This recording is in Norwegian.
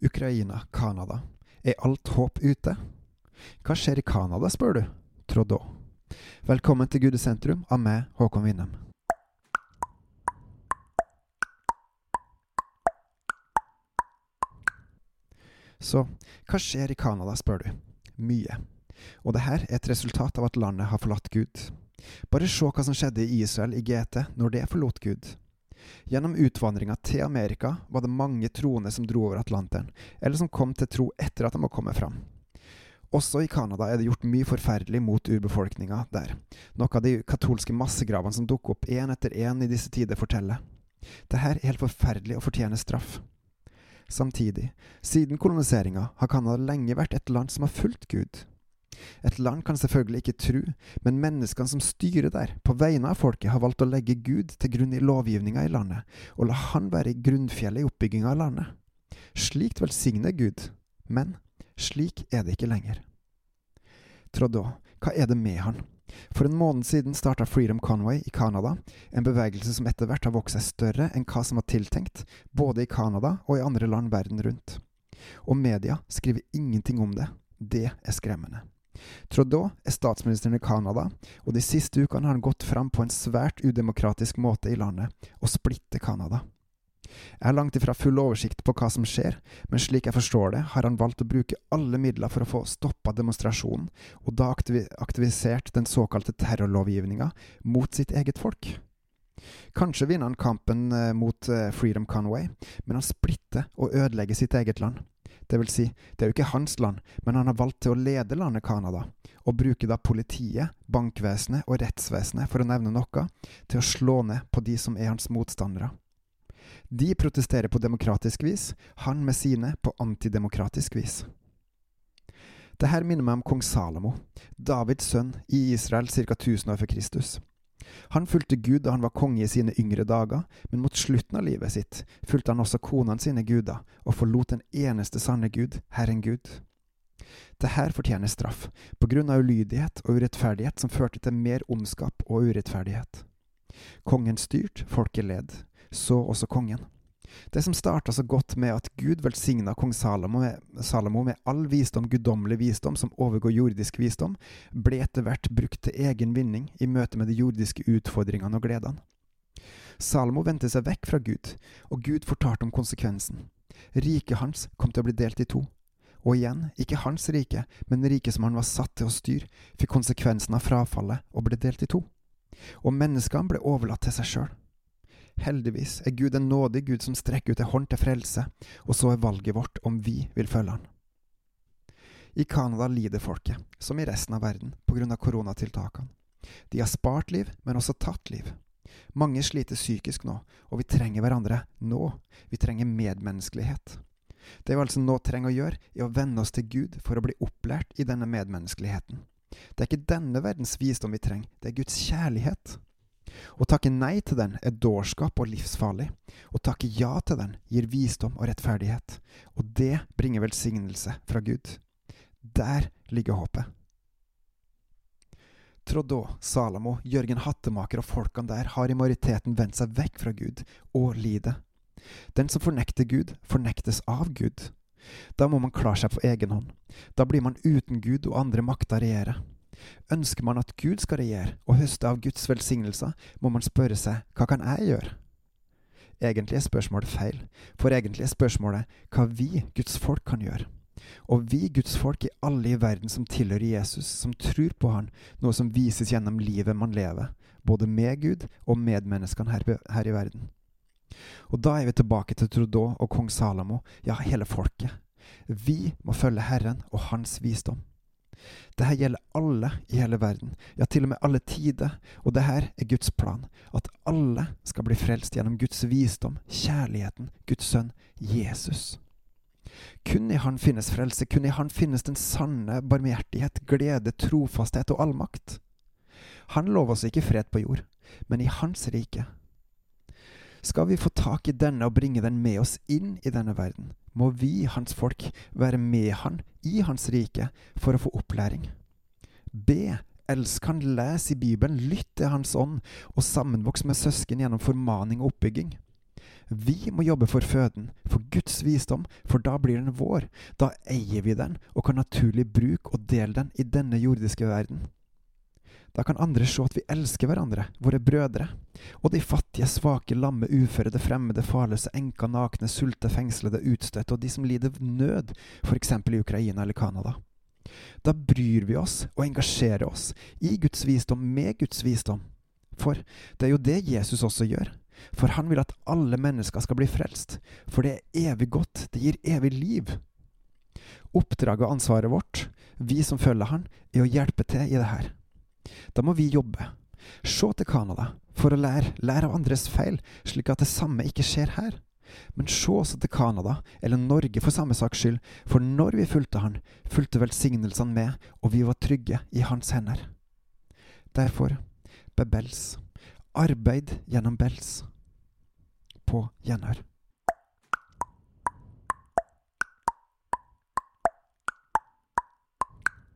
Ukraina, Canada. Er alt håp ute? Hva skjer i Canada, spør du? Trudeau. Velkommen til Gudesentrum av meg, Håkon Winnem. Så hva skjer i Canada, spør du? Mye. Og det her er et resultat av at landet har forlatt Gud. Bare se hva som skjedde i Israel i GT når det forlot Gud. Gjennom utvandringa til Amerika var det mange troende som dro over Atlanteren, eller som kom til tro etter at de var kommet fram. Også i Canada er det gjort mye forferdelig mot urbefolkninga der, noe av de katolske massegravene som dukker opp én etter én i disse tider, forteller. Dette er helt forferdelig og fortjener straff. Samtidig, siden koloniseringa har Canada lenge vært et land som har fulgt Gud. Et land kan selvfølgelig ikke tru, men menneskene som styrer der, på vegne av folket, har valgt å legge Gud til grunn i lovgivninga i landet, og la Han være i grunnfjellet i oppbygginga av landet. Slikt velsigner Gud, men slik er det ikke lenger. Trodå, hva er det med han? For en måned siden starta Freedom Conway i Canada, en bevegelse som etter hvert har vokst seg større enn hva som var tiltenkt, både i Canada og i andre land verden rundt. Og media skriver ingenting om det. Det er skremmende. Trudeau er statsministeren i Canada, og de siste ukene har han gått fram på en svært udemokratisk måte i landet, og splitter Canada. Jeg har langt ifra full oversikt på hva som skjer, men slik jeg forstår det, har han valgt å bruke alle midler for å få stoppa demonstrasjonen, og da aktivisert den såkalte terrorlovgivninga mot sitt eget folk. Kanskje vinner han kampen eh, mot eh, Freedom Conway, men han splitter og ødelegger sitt eget land. Det vil si, det er jo ikke hans land, men han har valgt til å lede landet Canada, og bruke da politiet, bankvesenet og rettsvesenet, for å nevne noe, til å slå ned på de som er hans motstandere. De protesterer på demokratisk vis, han med sine på antidemokratisk vis. Det her minner meg om kong Salomo, Davids sønn i Israel ca. 1000 år før Kristus. Han fulgte Gud da han var konge i sine yngre dager, men mot slutten av livet sitt fulgte han også konene sine guder, og forlot den eneste sanne Gud, Herren Gud. Dette fortjener straff, på grunn av ulydighet og urettferdighet som førte til mer ondskap og urettferdighet. Kongen styrt, folket led, så også kongen. Det som starta så godt med at Gud velsigna kong Salomo med, Salomo med all visdom, guddommelig visdom som overgår jordisk visdom, ble etter hvert brukt til egen vinning i møte med de jordiske utfordringene og gledene. Salomo vendte seg vekk fra Gud, og Gud fortalte om konsekvensen. Riket hans kom til å bli delt i to. Og igjen, ikke hans rike, men riket som han var satt til å styre, fikk konsekvensen av frafallet og ble delt i to. Og menneskene ble overlatt til seg sjøl. Heldigvis er Gud en nådig Gud som strekker ut ei hånd til frelse, og så er valget vårt om vi vil følge Han. I Canada lider folket, som i resten av verden, på grunn av koronatiltakene. De har spart liv, men også tatt liv. Mange sliter psykisk nå, og vi trenger hverandre nå. Vi trenger medmenneskelighet. Det vi altså nå trenger å gjøre, er å venne oss til Gud for å bli opplært i denne medmenneskeligheten. Det er ikke denne verdens visdom vi trenger, det er Guds kjærlighet. Å takke nei til den er dårskap og livsfarlig. Å takke ja til den gir visdom og rettferdighet. Og det bringer velsignelse fra Gud. Der ligger håpet. Trodå, Salamo, Jørgen Hattemaker og folkene der har i majoriteten vendt seg vekk fra Gud og lider. Den som fornekter Gud, fornektes av Gud. Da må man klare seg på egen hånd. Da blir man uten Gud og andre makter regjere. Ønsker man at Gud skal regjere og høste av Guds velsignelser, må man spørre seg hva kan jeg gjøre? Egentlig er spørsmålet feil, for egentlig er spørsmålet hva vi, Guds folk, kan gjøre. Og vi, Guds folk, er alle i verden som tilhører Jesus, som tror på Han, noe som vises gjennom livet man lever, både med Gud og med menneskene her, her i verden. Og da er vi tilbake til Trudeau og kong Salamo, ja, hele folket. Vi må følge Herren og Hans visdom. Dette gjelder alle i hele verden, ja, til og med alle tider, og det her er Guds plan, at alle skal bli frelst gjennom Guds visdom, kjærligheten, Guds sønn, Jesus. Kun i Han finnes frelse, kun i Han finnes den sanne barmhjertighet, glede, trofasthet og allmakt. Han lover oss ikke fred på jord, men i Hans rike. Skal vi få tak i denne og bringe den med oss inn i denne verden, må vi, hans folk, være med han i hans rike for å få opplæring. B. elsk han, les i Bibelen, lytt til Hans ånd, og sammenvoks med søsken gjennom formaning og oppbygging. Vi må jobbe for føden, for Guds visdom, for da blir den vår. Da eier vi den og kan naturlig bruke og dele den i denne jordiske verden. Da kan andre se at vi elsker hverandre, våre brødre. Og de fattige, svake, lamme, uføre, det fremmede, farløse, enka, nakne, sulte, fengslede, utstøtte og de som lider nød, f.eks. i Ukraina eller Canada. Da bryr vi oss og engasjerer oss i Guds visdom med Guds visdom. For det er jo det Jesus også gjør. For han vil at alle mennesker skal bli frelst. For det er evig godt, det gir evig liv. Oppdraget og ansvaret vårt, vi som følger han, er å hjelpe til i det her. Da må vi jobbe. Se til Canada for å lære, lære av andres feil, slik at det samme ikke skjer her. Men se også til Canada, eller Norge for samme saks skyld, for når vi fulgte han, fulgte velsignelsene med, og vi var trygge i hans hender. Derfor, bebels, arbeid gjennom bels. På gjenhør.